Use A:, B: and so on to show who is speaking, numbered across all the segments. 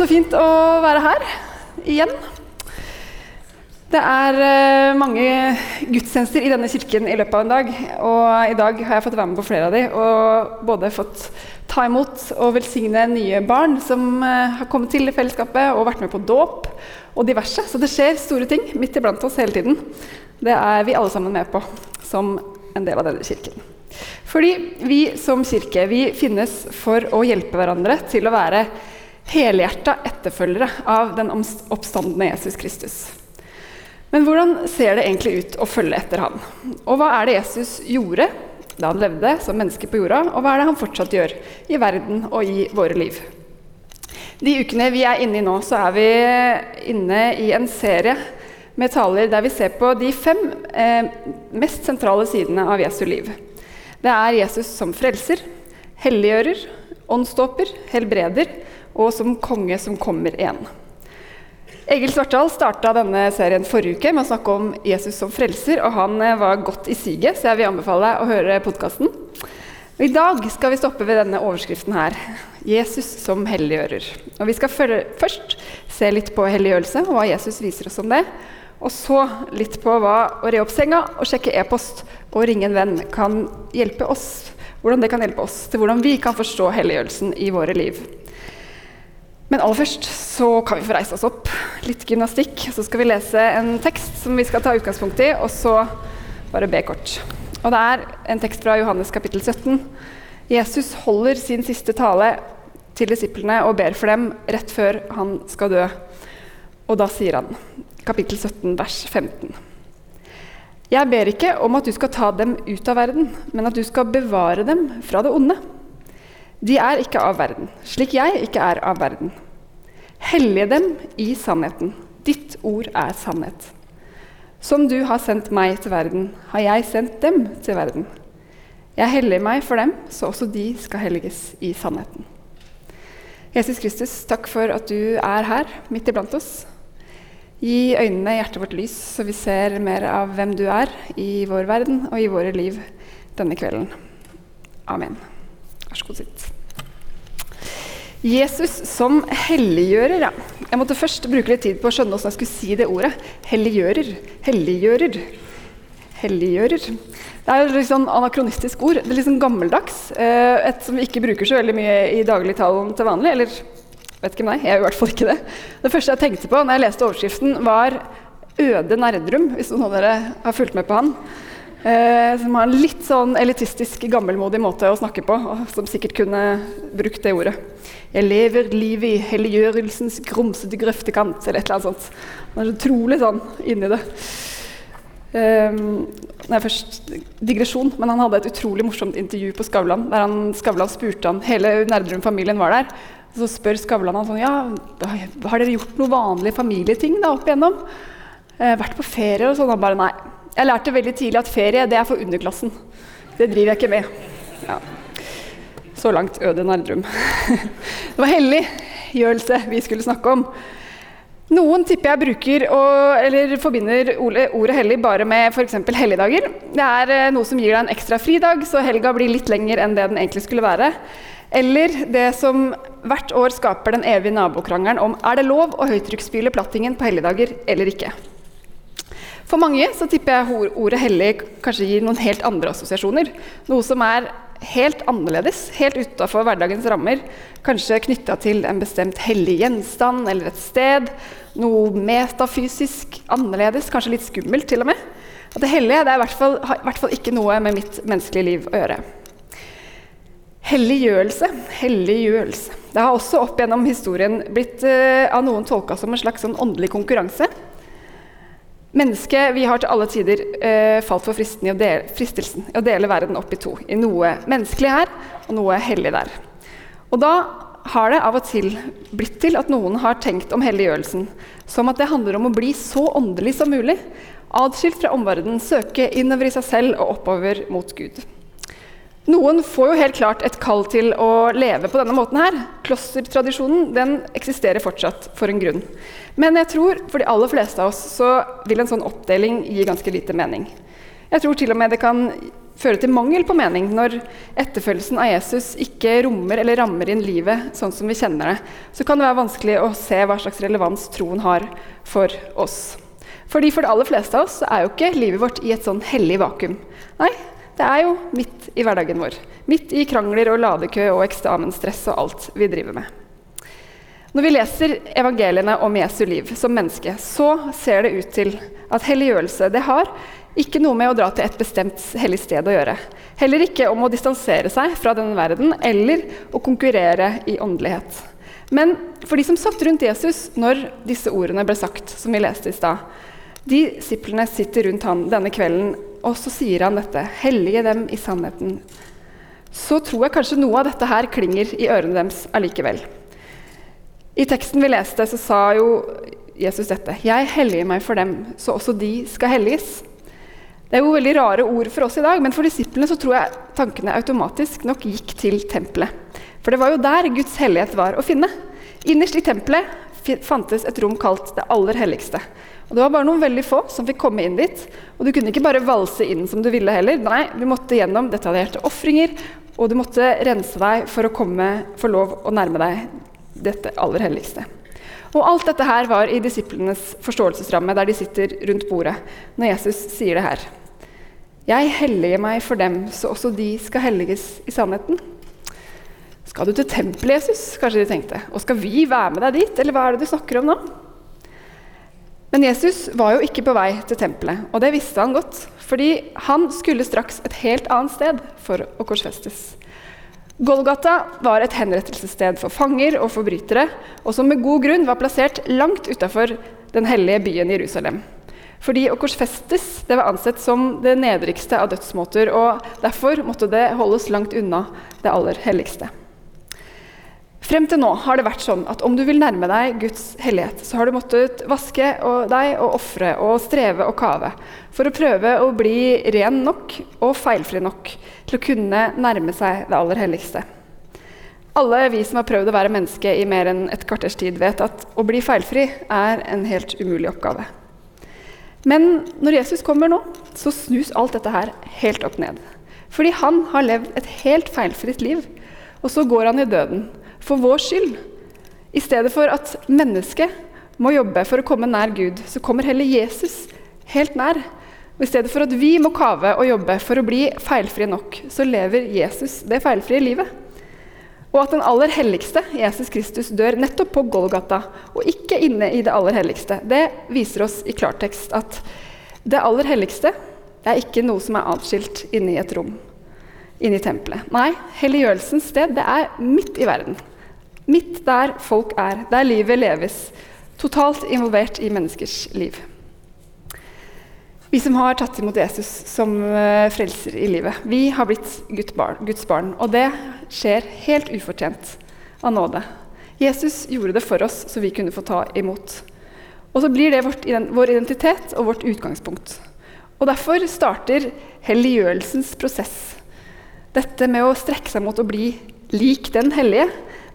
A: Så fint å være her igjen. Det er eh, mange gudstjenester i denne kirken i løpet av en dag. Og i dag har jeg fått være med på flere av de, og både fått ta imot og velsigne nye barn som eh, har kommet til fellesskapet, og vært med på dåp og diverse. Så det skjer store ting midt iblant oss hele tiden. Det er vi alle sammen med på som en del av denne kirken. Fordi vi som kirke vi finnes for å hjelpe hverandre til å være helhjerta etterfølgere av den oppstandende Jesus Kristus. Men hvordan ser det egentlig ut å følge etter han? Og hva er det Jesus gjorde da han levde som menneske på jorda, og hva er det han fortsatt gjør i verden og i våre liv? De ukene vi er inne i nå, så er vi inne i en serie med taler der vi ser på de fem eh, mest sentrale sidene av Jesu liv. Det er Jesus som frelser, helliggjører, åndsdåper, helbreder og som konge som kommer igjen. Egil Svartdal starta denne serien forrige uke med å snakke om Jesus som frelser, og han eh, var godt i siget, så jeg vil anbefale å høre podkasten. I dag skal vi stoppe ved denne overskriften her. Jesus som helliggjører. Og Vi skal først se litt på helliggjørelse og hva Jesus viser oss om det. Og så litt på hva å re opp senga og sjekke e-post og ringe en venn kan hjelpe oss. Hvordan det kan hjelpe oss til hvordan vi kan forstå helliggjørelsen i våre liv. Men aller først så kan vi få reise oss opp. Litt gymnastikk. Så skal vi lese en tekst som vi skal ta utgangspunkt i, og så bare be kort. Og det er en tekst fra Johannes kapittel 17. Jesus holder sin siste tale til disiplene og ber for dem rett før han skal dø. Og da sier han, kapittel 17, vers 15. Jeg ber ikke om at du skal ta dem ut av verden, men at du skal bevare dem fra det onde. De er ikke av verden, slik jeg ikke er av verden. Hellige dem i sannheten. Ditt ord er sannhet. Som du har sendt meg til verden, har jeg sendt dem til verden. Jeg heller meg for dem, så også de skal helliges i sannheten. Jesus Kristus, takk for at du er her, midt iblant oss. Gi øynene hjertet vårt lys, så vi ser mer av hvem du er i vår verden og i våre liv denne kvelden. Amen. Vær så god, sitt. Jesus som helliggjører. Ja. Jeg måtte først bruke litt tid på å skjønne hvordan jeg skulle si det ordet. Helliggjører. Helliggjører. Helliggjører. Det er et litt sånn anakronistisk ord. Det er litt sånn gammeldags. Eh, et som vi ikke bruker så veldig mye i dagligtalen til vanlig. Eller vet ikke meg, jeg gjør i hvert fall ikke det. Det første jeg tenkte på når jeg leste overskriften, var Øde Nerdrum, hvis noen av dere har fulgt med på han. Eh, som har en litt sånn elitistisk, gammelmodig måte å snakke på, som sikkert kunne brukt det ordet. Jeg lever livet i helliggjørelsens grumsete grøftekant, eller et eller annet sånt. Han er så utrolig sånn inni det. Eh, nei, først digresjon, men han hadde et utrolig morsomt intervju på Skavlan. Der han, Skavlan spurte han, hele Nerdrum-familien var der. Så spør Skavlan han sånn Ja, har dere gjort noen vanlige familieting da opp igjennom? Eh, vært på ferie og sånn? Han bare nei. Jeg lærte veldig tidlig at ferie det er for underklassen. Det driver jeg ikke med. Ja. Så langt øde Nerdrum. det var helliggjørelse vi skulle snakke om. Noen tipper jeg bruker og, eller forbinder ordet hellig bare med f.eks. helligdager. Det er eh, noe som gir deg en ekstra fridag, så helga blir litt lenger enn det den egentlig skulle være. Eller det som hvert år skaper den evige nabokrangelen om er det lov å høytrykksspyle plattingen på helligdager eller ikke. For mange så tipper jeg ordet hellig kanskje gir noen helt andre assosiasjoner. Noe som er helt annerledes, helt utafor hverdagens rammer. Kanskje knytta til en bestemt hellig gjenstand eller et sted. Noe metafysisk annerledes, kanskje litt skummelt til og med. At det hellige det er i hvert, fall, har i hvert fall ikke noe med mitt menneskelige liv å gjøre. Helliggjørelse, helliggjørelse. Det har også opp gjennom historien blitt uh, av noen tolka som en slags sånn åndelig konkurranse. Mennesket vi har til alle tider eh, falt for i dele, fristelsen i å dele verden opp i to. I noe menneskelig her og noe hellig der. Og da har det av og til blitt til at noen har tenkt om helliggjørelsen som at det handler om å bli så åndelig som mulig, adskilt fra omverdenen, søke innover i seg selv og oppover mot Gud. Noen får jo helt klart et kall til å leve på denne måten her. Klostertradisjonen den eksisterer fortsatt for en grunn. Men jeg tror for de aller fleste av oss så vil en sånn oppdeling gi ganske lite mening. Jeg tror til og med det kan føre til mangel på mening når etterfølgelsen av Jesus ikke rommer eller rammer inn livet sånn som vi kjenner det, så kan det være vanskelig å se hva slags relevans troen har for oss. Fordi For de aller fleste av oss er jo ikke livet vårt i et sånn hellig vakuum. Nei, det er jo midt i hverdagen vår. Midt i krangler og ladekø og eksamensstress og alt vi driver med. Når vi leser evangeliene om Jesu liv som menneske, så ser det ut til at helliggjørelse det har ikke noe med å dra til et bestemt hellig sted å gjøre. Heller ikke om å distansere seg fra denne verden eller å konkurrere i åndelighet. Men for de som satt rundt Jesus når disse ordene ble sagt, som vi leste i stad, Disiplene sitter rundt han denne kvelden, og så sier han dette. Hellige dem i sannheten. Så tror jeg kanskje noe av dette her klinger i ørene deres allikevel. I teksten vi leste, så sa jo Jesus dette. Jeg helliger meg for dem, så også de skal helliges. Det er jo veldig rare ord for oss i dag, men for disiplene så tror jeg tankene automatisk nok gikk til tempelet. For det var jo der Guds hellighet var å finne. Innerst i tempelet fantes et rom kalt Det aller helligste. Og Det var bare noen veldig få som fikk komme inn dit. Og du kunne ikke bare valse inn som du ville heller. Nei, du måtte gjennom detaljerte ofringer, og du måtte rense deg for å komme, få lov å nærme deg dette aller helligste. Og alt dette her var i disiplenes forståelsesramme, der de sitter rundt bordet, når Jesus sier det her. Jeg helliger meg for dem, så også de skal helliges i sannheten. Skal du til tempelet, Jesus? kanskje de tenkte. Og skal vi være med deg dit, eller hva er det du snakker om nå? Men Jesus var jo ikke på vei til tempelet, og det visste han godt. Fordi han skulle straks et helt annet sted for å korsfestes. Golgata var et henrettelsessted for fanger og forbrytere, og som med god grunn var plassert langt utafor den hellige byen Jerusalem. Fordi å korsfestes det var ansett som det nedrigste av dødsmåter, og derfor måtte det holdes langt unna det aller helligste. Frem til nå har det vært sånn at om du vil nærme deg Guds hellighet, så har du måttet vaske deg og ofre og streve og kave for å prøve å bli ren nok og feilfri nok til å kunne nærme seg det aller helligste. Alle vi som har prøvd å være menneske i mer enn et kvarters tid, vet at å bli feilfri er en helt umulig oppgave. Men når Jesus kommer nå, så snus alt dette her helt opp ned. Fordi han har levd et helt feilfritt liv, og så går han i døden for vår skyld. I stedet for at mennesket må jobbe for å komme nær Gud, så kommer heller Jesus helt nær. Og I stedet for at vi må kave og jobbe for å bli feilfrie nok, så lever Jesus det feilfrie livet. Og at den aller helligste, Jesus Kristus, dør nettopp på Golgata, og ikke inne i det aller helligste, det viser oss i klartekst at det aller helligste det er ikke noe som er atskilt inne i et rom, inne i tempelet. Nei, helliggjørelsens sted det er midt i verden. Midt der folk er, der livet leves. Totalt involvert i menneskers liv. Vi som har tatt imot Jesus som uh, frelser i livet, vi har blitt Guds barn. Og det skjer helt ufortjent av nåde. Jesus gjorde det for oss, så vi kunne få ta imot. Og så blir det vårt, vår identitet og vårt utgangspunkt. Og Derfor starter helliggjørelsens prosess. Dette med å strekke seg mot å bli lik den hellige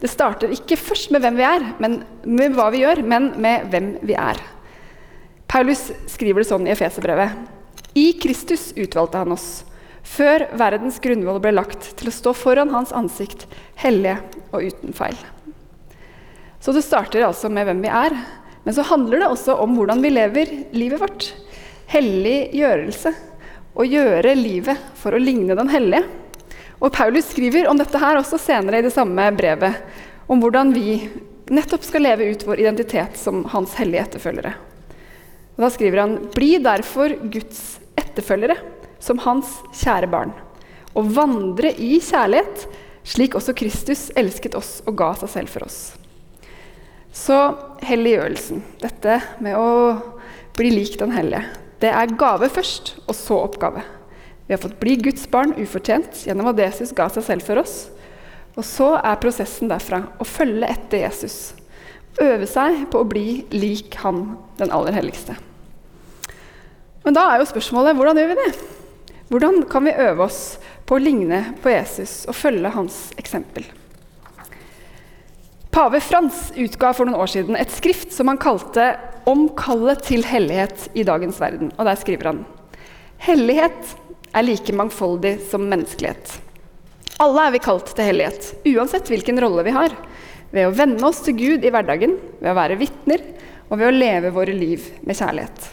A: det starter ikke først med hvem vi er, men med hva vi gjør, men med hvem vi er. Paulus skriver det sånn i Efeserbrevet. I Kristus utvalgte han oss, før verdens grunnvoll ble lagt, til å stå foran hans ansikt, hellige og uten feil. Så det starter altså med hvem vi er, men så handler det også om hvordan vi lever livet vårt. Helliggjørelse. Å gjøre livet for å ligne den hellige. Og Paulus skriver om dette her også senere i det samme brevet, om hvordan vi nettopp skal leve ut vår identitet som hans hellige etterfølgere. Og da skriver han.: Bli derfor Guds etterfølgere, som hans kjære barn, og vandre i kjærlighet, slik også Kristus elsket oss og ga seg selv for oss. Så helliggjørelsen, dette med å bli lik den hellige, det er gave først, og så oppgave. Vi har fått bli Guds barn ufortjent gjennom at Jesus ga seg selv for oss. Og så er prosessen derfra å følge etter Jesus. Øve seg på å bli lik Han den aller helligste. Men da er jo spørsmålet hvordan gjør vi det? Hvordan kan vi øve oss på å ligne på Jesus og følge hans eksempel? Pave Frans utga for noen år siden et skrift som han kalte 'Om kallet til hellighet i dagens verden'. Og Der skriver han Hellighet er like mangfoldig som menneskelighet. Alle er vi kalt til hellighet, uansett hvilken rolle vi har. Ved å venne oss til Gud i hverdagen, ved å være vitner og ved å leve våre liv med kjærlighet.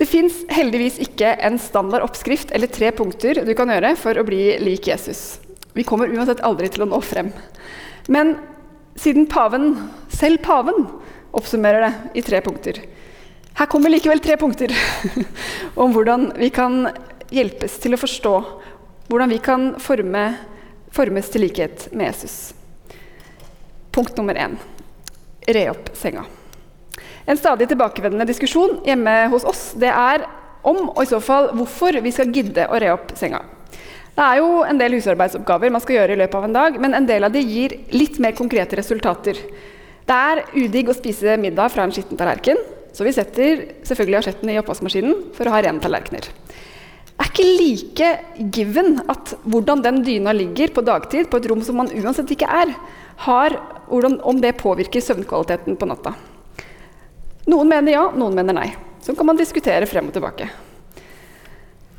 A: Det fins heldigvis ikke en standard oppskrift eller tre punkter du kan gjøre for å bli lik Jesus. Vi kommer uansett aldri til å nå frem. Men siden paven, selv paven, oppsummerer det i tre punkter Her kommer likevel tre punkter om hvordan vi kan hjelpes til å forstå hvordan vi kan forme, formes til likhet med Jesus. Punkt nummer én re opp senga. En stadig tilbakevendende diskusjon hjemme hos oss det er om, og i så fall hvorfor, vi skal gidde å re opp senga. Det er jo en del husarbeidsoppgaver man skal gjøre i løpet av en dag, men en del av de gir litt mer konkrete resultater. Det er udigg å spise middag fra en skitten tallerken, så vi setter selvfølgelig asjetten i oppvaskmaskinen for å ha rene tallerkener er ikke like given at hvordan den dyna ligger på dagtid på et rom som man uansett ikke er, har, om det påvirker søvnkvaliteten på natta. Noen mener ja, noen mener nei. Sånn kan man diskutere frem og tilbake.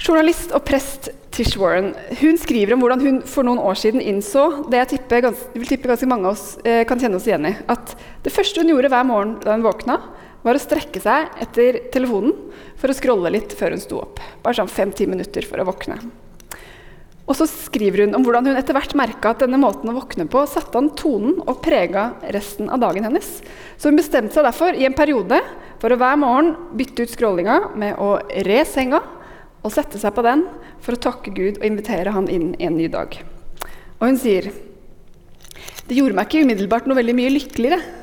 A: Journalist og prest Tish Warren hun skriver om hvordan hun for noen år siden innså det jeg tipper, vil tippe ganske mange av oss eh, kan kjenne oss igjen i. At det første hun gjorde hver morgen da hun våkna, var å strekke seg etter telefonen for å scrolle litt før hun sto opp. Bare sånn fem-ti minutter for å våkne. Og så skriver hun om hvordan hun etter hvert merka at denne måten å våkne på satte an tonen og prega resten av dagen hennes. Så hun bestemte seg derfor i en periode for å hver morgen bytte ut scrollinga med å re senga og sette seg på den for å takke Gud og invitere han inn i en ny dag. Og hun sier det gjorde meg ikke umiddelbart noe veldig mye lykkeligere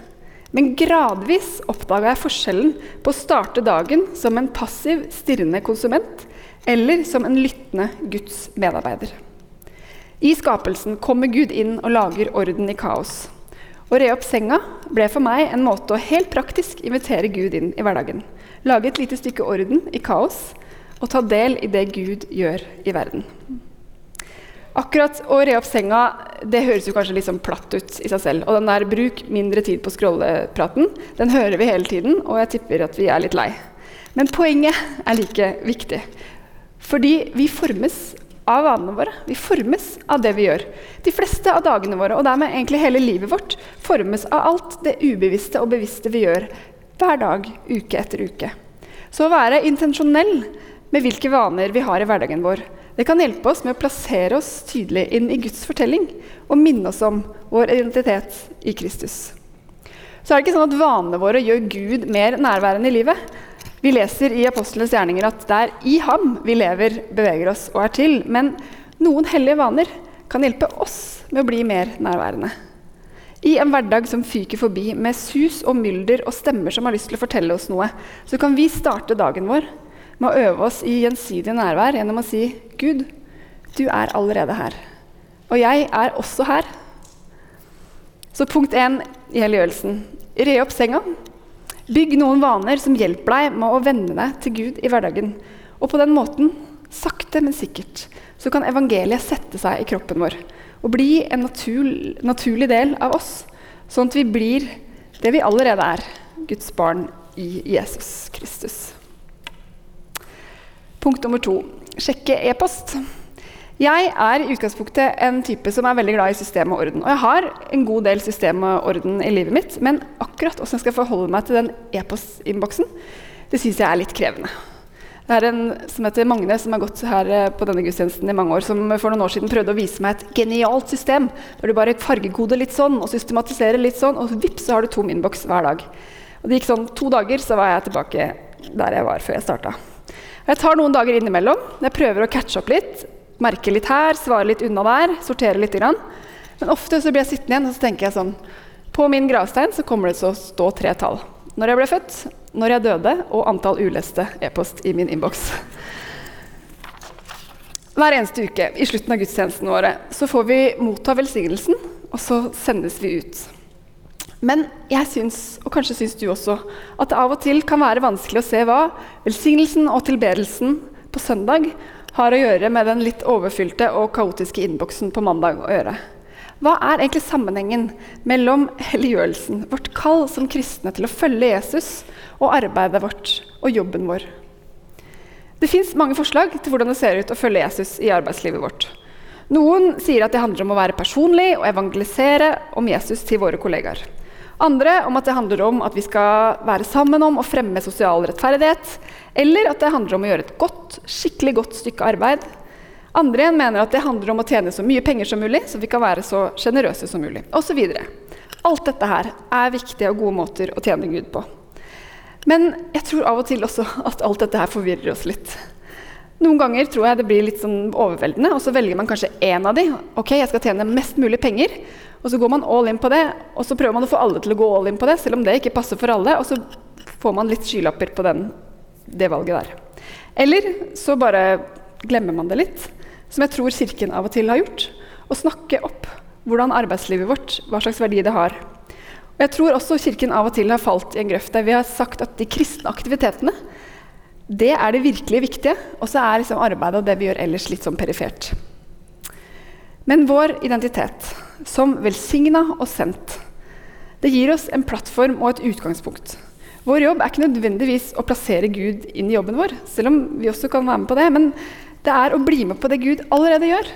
A: men gradvis oppdaga jeg forskjellen på å starte dagen som en passiv, stirrende konsument eller som en lyttende Guds medarbeider. I skapelsen kommer Gud inn og lager orden i kaos. Å re opp senga ble for meg en måte å helt praktisk invitere Gud inn i hverdagen. Lage et lite stykke orden i kaos og ta del i det Gud gjør i verden. Akkurat å re opp senga det høres jo kanskje litt sånn platt ut i seg selv. Og den der 'bruk mindre tid på scrollepraten' den hører vi hele tiden, og jeg tipper at vi er litt lei. Men poenget er like viktig. Fordi vi formes av vanene våre. Vi formes av det vi gjør. De fleste av dagene våre, og dermed egentlig hele livet vårt, formes av alt det ubevisste og bevisste vi gjør hver dag, uke etter uke. Så å være intensjonell med hvilke vaner vi har i hverdagen vår, det kan hjelpe oss med å plassere oss tydelig inn i Guds fortelling og minne oss om vår identitet i Kristus. Så er det ikke sånn at vanene våre gjør Gud mer nærværende i livet. Vi leser i apostlenes gjerninger at det er i ham vi lever, beveger oss og er til. Men noen hellige vaner kan hjelpe oss med å bli mer nærværende. I en hverdag som fyker forbi med sus og mylder og stemmer som har lyst til å fortelle oss noe, så kan vi starte dagen vår med å øve oss i gjensidig nærvær gjennom å si Gud, du er allerede her. Og jeg er også her. Så punkt én i helliggjørelsen re opp senga. Bygg noen vaner som hjelper deg med å venne deg til Gud i hverdagen. Og på den måten, sakte, men sikkert, så kan evangeliet sette seg i kroppen vår og bli en natur, naturlig del av oss, sånn at vi blir det vi allerede er, Guds barn i Jesus Kristus. Punkt nummer to sjekke e-post. Jeg er i utgangspunktet en type som er veldig glad i system og orden. Og jeg har en god del system og orden i livet mitt, men akkurat hvordan jeg skal forholde meg til den e-postinnboksen, det syns jeg er litt krevende. Det er en som heter Magne, som har gått her eh, på denne gudstjenesten i mange år, som for noen år siden prøvde å vise meg et genialt system, hvor du bare fargekoder litt sånn og systematiserer litt sånn, og vips, så har du tom innboks hver dag. Og det gikk sånn to dager, så var jeg tilbake der jeg var før jeg starta. Jeg tar noen dager innimellom. Jeg prøver å catche opp litt. Merke litt her, svare litt unna der, sortere litt. Grann. Men ofte så blir jeg sittende igjen og så tenker jeg sånn På min gravstein så kommer det til å stå tre tall. Når jeg ble født, når jeg døde, og antall uleste e-post i min innboks. Hver eneste uke i slutten av gudstjenestene våre så får vi motta velsignelsen, og så sendes vi ut. Men jeg syns, og kanskje syns du også, at det av og til kan være vanskelig å se hva velsignelsen og tilbedelsen på søndag har å gjøre med den litt overfylte og kaotiske innboksen på mandag å gjøre. Hva er egentlig sammenhengen mellom helliggjørelsen, vårt kall som kristne til å følge Jesus, og arbeidet vårt og jobben vår? Det fins mange forslag til hvordan det ser ut å følge Jesus i arbeidslivet vårt. Noen sier at det handler om å være personlig og evangelisere om Jesus til våre kollegaer. Andre om at det handler om at vi skal være sammen om å fremme sosial rettferdighet. Eller at det handler om å gjøre et godt, skikkelig godt stykke arbeid. Andre igjen mener at det handler om å tjene så mye penger som mulig, så vi kan være så sjenerøse som mulig, osv. Alt dette her er viktige og gode måter å tjene Gud på. Men jeg tror av og til også at alt dette her forvirrer oss litt. Noen ganger tror jeg det blir litt sånn overveldende, og så velger man kanskje én av de. Ok, jeg skal tjene mest mulig penger, og så går man all in på det. Og så prøver man å få alle til å gå all in på det, selv om det ikke passer for alle. Og så får man litt skylapper på den, det valget der. Eller så bare glemmer man det litt, som jeg tror Kirken av og til har gjort. Å snakke opp hvordan arbeidslivet vårt, hva slags verdi det har. Og jeg tror også Kirken av og til har falt i en grøft der vi har sagt at de kristne aktivitetene det er det virkelig viktige, og så er liksom arbeidet og det vi gjør ellers, litt sånn perifert. Men vår identitet som velsigna og sendt, det gir oss en plattform og et utgangspunkt. Vår jobb er ikke nødvendigvis å plassere Gud inn i jobben vår, selv om vi også kan være med på det. Men det er å bli med på det Gud allerede gjør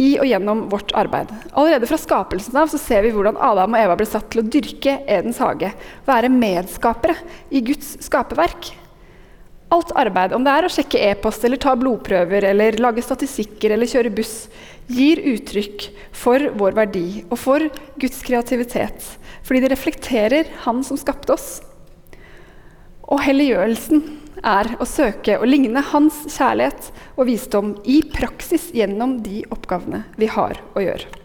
A: i og gjennom vårt arbeid. Allerede fra skapelsen av så ser vi hvordan Adam og Eva ble satt til å dyrke Edens hage, være medskapere i Guds skaperverk. Alt arbeid, om det er å sjekke e-post eller ta blodprøver eller lage statistikker eller kjøre buss, gir uttrykk for vår verdi og for Guds kreativitet, fordi det reflekterer Han som skapte oss. Og helliggjørelsen er å søke å ligne Hans kjærlighet og visdom i praksis gjennom de oppgavene vi har å gjøre.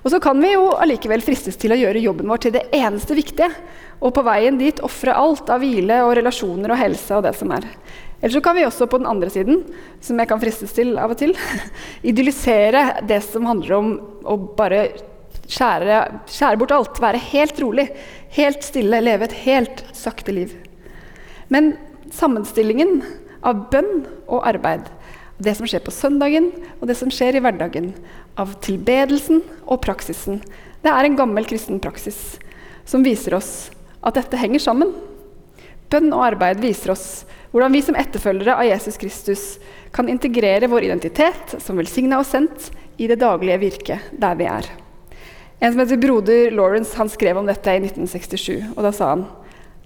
A: Og så kan vi jo allikevel fristes til å gjøre jobben vår til det eneste viktige, og på veien dit ofre alt av hvile og relasjoner og helse og det som er. Eller så kan vi også på den andre siden, som jeg kan fristes til av og til, idyllisere det som handler om å bare skjære, skjære bort alt, være helt rolig, helt stille, leve et helt sakte liv. Men sammenstillingen av bønn og arbeid, det som skjer på søndagen og det som skjer i hverdagen, av tilbedelsen og praksisen, det er en gammel kristen praksis som viser oss at dette henger sammen. Bønn og arbeid viser oss hvordan vi som etterfølgere av Jesus Kristus kan integrere vår identitet som velsigna og sendt i det daglige virket der vi er. En som heter broder Lawrence han skrev om dette i 1967. og Da sa han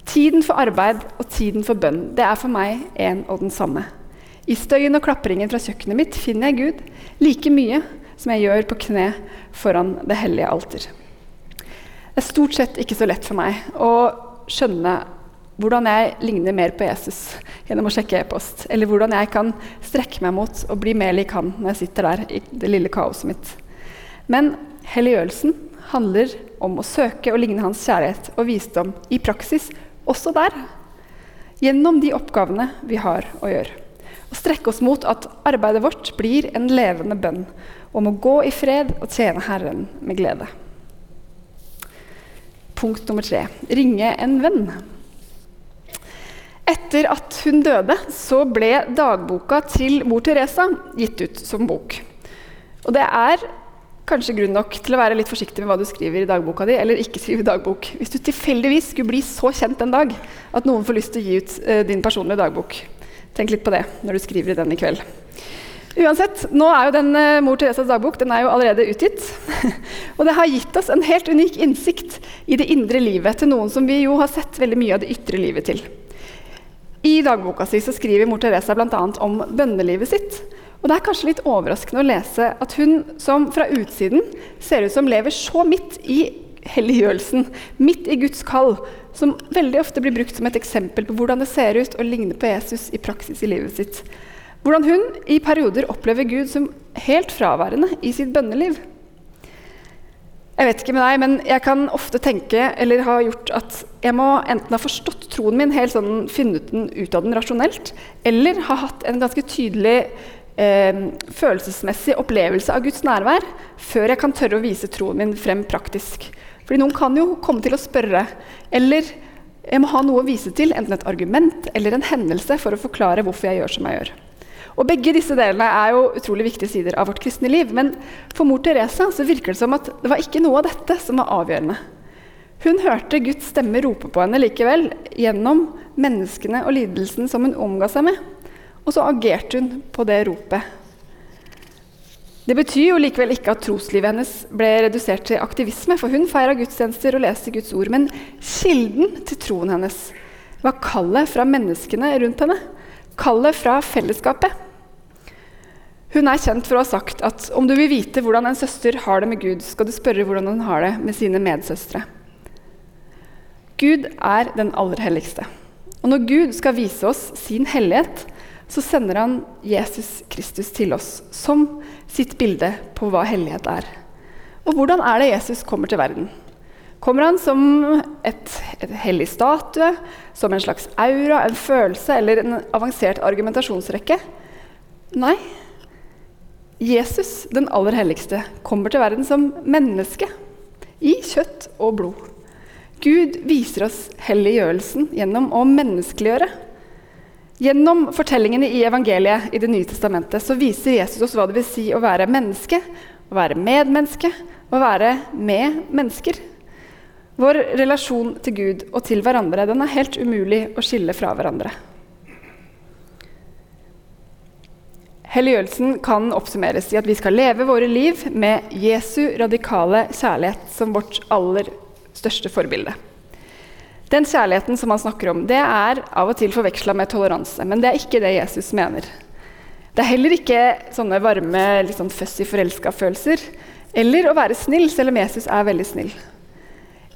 A: Tiden for arbeid og tiden for bønn det er for meg en og den samme. I støyen og klapringen fra kjøkkenet mitt finner jeg Gud like mye som jeg gjør på kne foran det hellige alter. Det er stort sett ikke så lett for meg å skjønne hvordan jeg ligner mer på Jesus gjennom å sjekke e-post, eller hvordan jeg kan strekke meg mot og bli mer lik han når jeg sitter der i det lille kaoset mitt. Men helliggjørelsen handler om å søke å ligne hans kjærlighet og visdom i praksis også der. Gjennom de oppgavene vi har å gjøre. Og strekke oss mot at arbeidet vårt blir en levende bønn om å gå i fred og tjene Herren med glede. Punkt nummer tre ringe en venn. Etter at hun døde, så ble dagboka til mor Teresa gitt ut som bok. Og det er kanskje grunn nok til å være litt forsiktig med hva du skriver i dagboka di, eller ikke skrive dagbok. Hvis du tilfeldigvis skulle bli så kjent en dag at noen får lyst til å gi ut eh, din personlige dagbok. Tenk litt på det når du skriver i den i kveld. Uansett, nå er jo den uh, Mor Teresas dagbok den er jo allerede utgitt. og det har gitt oss en helt unik innsikt i det indre livet til noen som vi jo har sett veldig mye av det ytre livet til. I dagboka si så skriver mor Teresa bl.a. om bønnelivet sitt. Og Det er kanskje litt overraskende å lese at hun som fra utsiden ser ut som lever så midt i helliggjørelsen, midt i Guds kall, som veldig ofte blir brukt som et eksempel på hvordan det ser ut å ligne på Jesus i praksis i livet sitt. Hvordan hun i perioder opplever Gud som helt fraværende i sitt bønneliv. Jeg vet ikke med deg, men jeg kan ofte tenke eller ha gjort at jeg må enten ha forstått troen min, helt sånn funnet den ut av den rasjonelt, eller ha hatt en ganske tydelig eh, følelsesmessig opplevelse av Guds nærvær før jeg kan tørre å vise troen min frem praktisk. Fordi noen kan jo komme til å spørre, eller jeg må ha noe å vise til, enten et argument eller en hendelse, for å forklare hvorfor jeg gjør som jeg gjør. Og Begge disse delene er jo utrolig viktige sider av vårt kristne liv. Men for mor Teresa så virker det som at det var ikke noe av dette som var avgjørende. Hun hørte Guds stemme rope på henne likevel, gjennom menneskene og lidelsen som hun omga seg med. Og så agerte hun på det ropet. Det betyr jo likevel ikke at troslivet hennes ble redusert til aktivisme, for hun feira gudstjenester og leste Guds ord. Men kilden til troen hennes var kallet fra menneskene rundt henne. Kallet fra fellesskapet. Hun er kjent for å ha sagt at om du vil vite hvordan en søster har det med Gud, skal du spørre hvordan hun har det med sine medsøstre. Gud er den aller helligste. Og når Gud skal vise oss sin hellighet, så sender han Jesus Kristus til oss som sitt bilde på hva hellighet er. Og hvordan er det Jesus kommer til verden? Kommer han som et, et hellig statue, som en slags aura, en følelse eller en avansert argumentasjonsrekke? Nei. Jesus, den aller helligste, kommer til verden som menneske. I kjøtt og blod. Gud viser oss helliggjørelsen gjennom å menneskeliggjøre. Gjennom fortellingene i evangeliet i Det nye testamentet så viser Jesus oss hva det vil si å være menneske, å være medmenneske, å være med mennesker. Vår relasjon til Gud og til hverandre den er helt umulig å skille fra hverandre. Helliggjørelsen kan oppsummeres i at vi skal leve våre liv med Jesu radikale kjærlighet som vårt aller største forbilde. Den kjærligheten som han snakker om, det er av og til forveksla med toleranse. Men det er ikke det Jesus mener. Det er heller ikke sånne varme, litt sånn fussy forelska-følelser. Eller å være snill, selv om Jesus er veldig snill.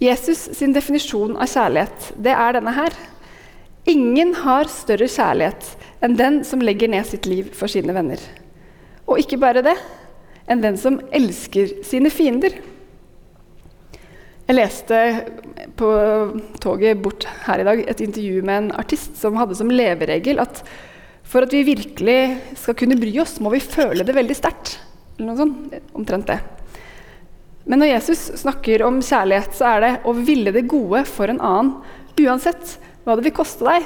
A: Jesus sin definisjon av kjærlighet, det er denne her. Ingen har større kjærlighet enn den som legger ned sitt liv for sine venner. Og ikke bare det, enn den som elsker sine fiender. Jeg leste på toget bort her i dag et intervju med en artist som hadde som leveregel at for at vi virkelig skal kunne bry oss, må vi føle det veldig sterkt. Eller noe sånt. Omtrent det. Men når Jesus snakker om kjærlighet, så er det å ville det gode for en annen, uansett hva det vil koste deg.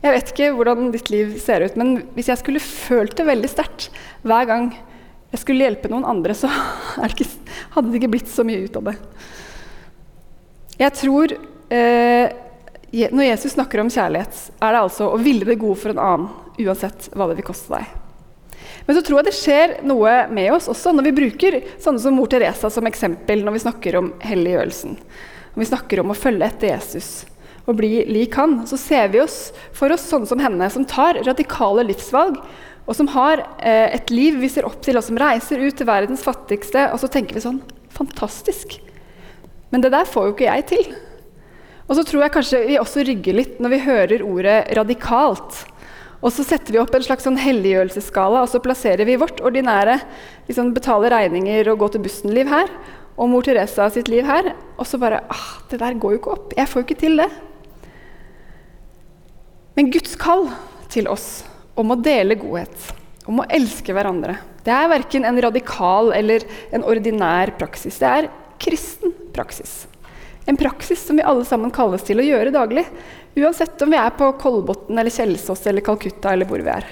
A: Jeg vet ikke hvordan ditt liv ser ut, men hvis jeg skulle følt det veldig sterkt hver gang jeg skulle hjelpe noen andre, så hadde det ikke blitt så mye ut av det. Jeg tror eh, Når Jesus snakker om kjærlighet, er det altså å ville det gode for en annen, uansett hva det vil koste deg. Men så tror jeg det skjer noe med oss også når vi bruker sånne som mor Teresa som eksempel når vi snakker om helliggjørelsen. Når vi snakker om å følge etter Jesus og bli lik han, så ser vi oss for oss sånne som henne, som tar radikale livsvalg, og som har eh, et liv vi ser opp til, og som reiser ut til verdens fattigste, og så tenker vi sånn Fantastisk! Men det der får jo ikke jeg til. Og så tror jeg kanskje vi også rygger litt når vi hører ordet 'radikalt'. Og så setter vi opp en slags sånn helliggjørelsesskala, og så plasserer vi vårt ordinære liksom betale regninger og gå til bussen-liv her, og mor Teresa sitt liv her. Og så bare ah, Det der går jo ikke opp. Jeg får jo ikke til det. Men Guds kall til oss om å dele godhet, om å elske hverandre, det er verken en radikal eller en ordinær praksis. Det er kristen praksis. En praksis som vi alle sammen kalles til å gjøre daglig. Uansett om vi er på Kolbotn eller Kjelsås eller Calcutta eller hvor vi er.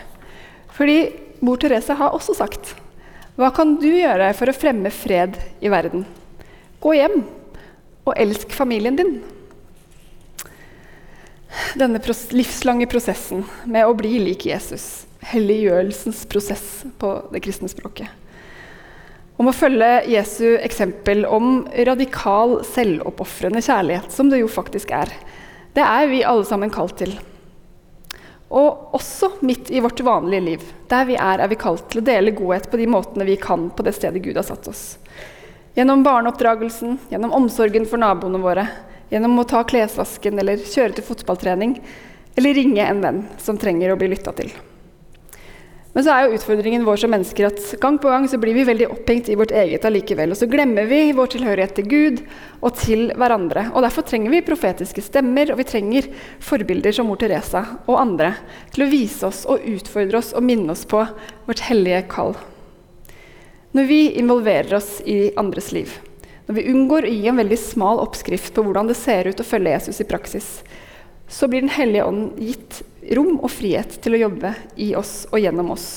A: Fordi mor Therese har også sagt Hva kan du gjøre for å fremme fred i verden? Gå hjem og elsk familien din. Denne livslange prosessen med å bli lik Jesus, helliggjørelsens prosess på det kristne språket, om å følge Jesu eksempel om radikal, selvoppofrende kjærlighet, som det jo faktisk er. Det er vi alle sammen kalt til. Og også midt i vårt vanlige liv, der vi er, er vi kalt til å dele godhet på de måtene vi kan på det stedet Gud har satt oss. Gjennom barneoppdragelsen, gjennom omsorgen for naboene våre, gjennom å ta klesvasken eller kjøre til fotballtrening, eller ringe en venn som trenger å bli lytta til. Men så er jo utfordringen vår som mennesker at gang på gang så blir vi veldig opphengt i vårt eget allikevel. Og så glemmer vi vår tilhørighet til Gud og til hverandre. Og Derfor trenger vi profetiske stemmer, og vi trenger forbilder som mor Teresa og andre til å vise oss og utfordre oss og minne oss på vårt hellige kall. Når vi involverer oss i andres liv, når vi unngår å gi en veldig smal oppskrift på hvordan det ser ut å følge Jesus i praksis, så blir Den hellige ånd gitt rom og frihet til å jobbe i oss og gjennom oss.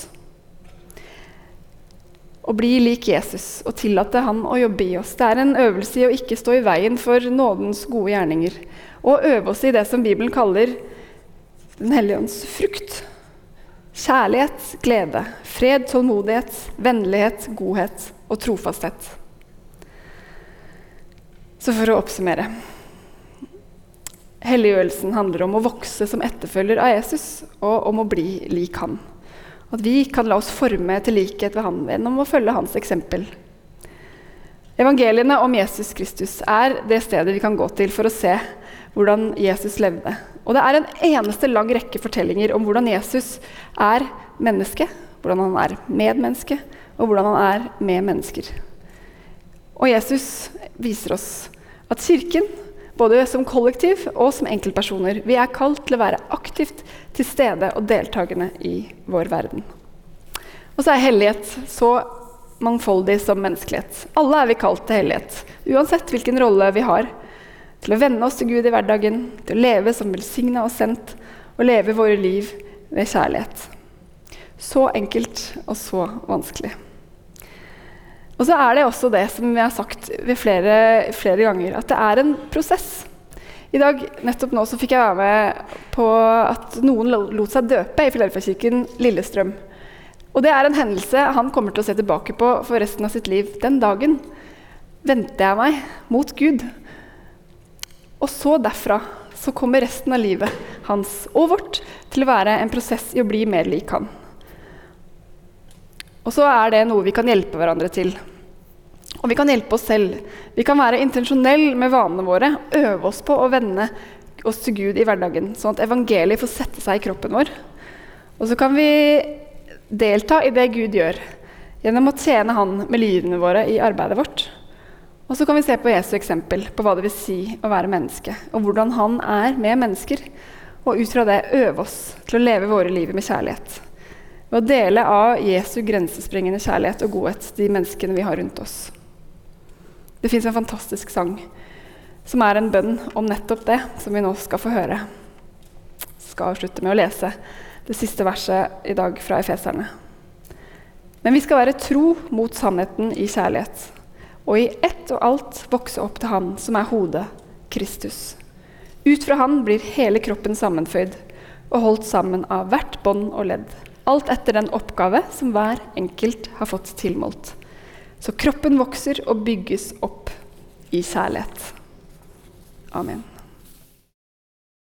A: Å bli lik Jesus og tillate han å jobbe i oss. Det er en øvelse i å ikke stå i veien for nådens gode gjerninger. Og øve oss i det som Bibelen kaller Den hellige ånds frukt. kjærlighet, glede, fred, tålmodighet, vennlighet, godhet og trofasthet. Så for å oppsummere Helliggjørelsen handler om å vokse som etterfølger av Jesus og om å bli lik han. At vi kan la oss forme til likhet ved han gjennom å følge hans eksempel. Evangeliene om Jesus Kristus er det stedet vi kan gå til for å se hvordan Jesus levde. Og det er en eneste lang rekke fortellinger om hvordan Jesus er menneske, hvordan han er medmenneske, og hvordan han er med mennesker. Og Jesus viser oss at Kirken, både som kollektiv og som enkeltpersoner, vi er kalt til å være aktivt til stede og deltakende i vår verden. Og så er hellighet så mangfoldig som menneskelighet. Alle er vi kalt til hellighet, uansett hvilken rolle vi har. Til å venne oss til Gud i hverdagen, til å leve som velsigna og sendt, og leve våre liv ved kjærlighet. Så enkelt og så vanskelig. Og så er det også det som vi har sagt flere, flere ganger, at det er en prosess. I dag, nettopp nå så fikk jeg være med på at noen lot seg døpe i Filadelfia-kirken Lillestrøm. Og det er en hendelse han kommer til å se tilbake på for resten av sitt liv. Den dagen vendte jeg meg mot Gud. Og så derfra så kommer resten av livet hans og vårt til å være en prosess i å bli mer lik han. Og så er det noe vi kan hjelpe hverandre til. Og vi kan hjelpe oss selv. Vi kan være intensjonelle med vanene våre. Øve oss på å vende oss til Gud i hverdagen, sånn at evangeliet får sette seg i kroppen vår. Og så kan vi delta i det Gud gjør, gjennom å tjene Han med livene våre i arbeidet vårt. Og så kan vi se på Jesu eksempel på hva det vil si å være menneske, og hvordan han er med mennesker. Og ut fra det øve oss til å leve våre liv med kjærlighet. Ved å dele av Jesu grensesprengende kjærlighet og godhet de menneskene vi har rundt oss. Det fins en fantastisk sang som er en bønn om nettopp det, som vi nå skal få høre. Jeg skal avslutte med å lese det siste verset i dag fra Efeserne. Men vi skal være tro mot sannheten i kjærlighet, og i ett og alt vokse opp til Han som er hodet, Kristus. Ut fra Han blir hele kroppen sammenføyd og holdt sammen av hvert bånd og ledd, alt etter den oppgave som hver enkelt har fått tilmålt. Så kroppen vokser og bygges opp i kjærlighet. Amen.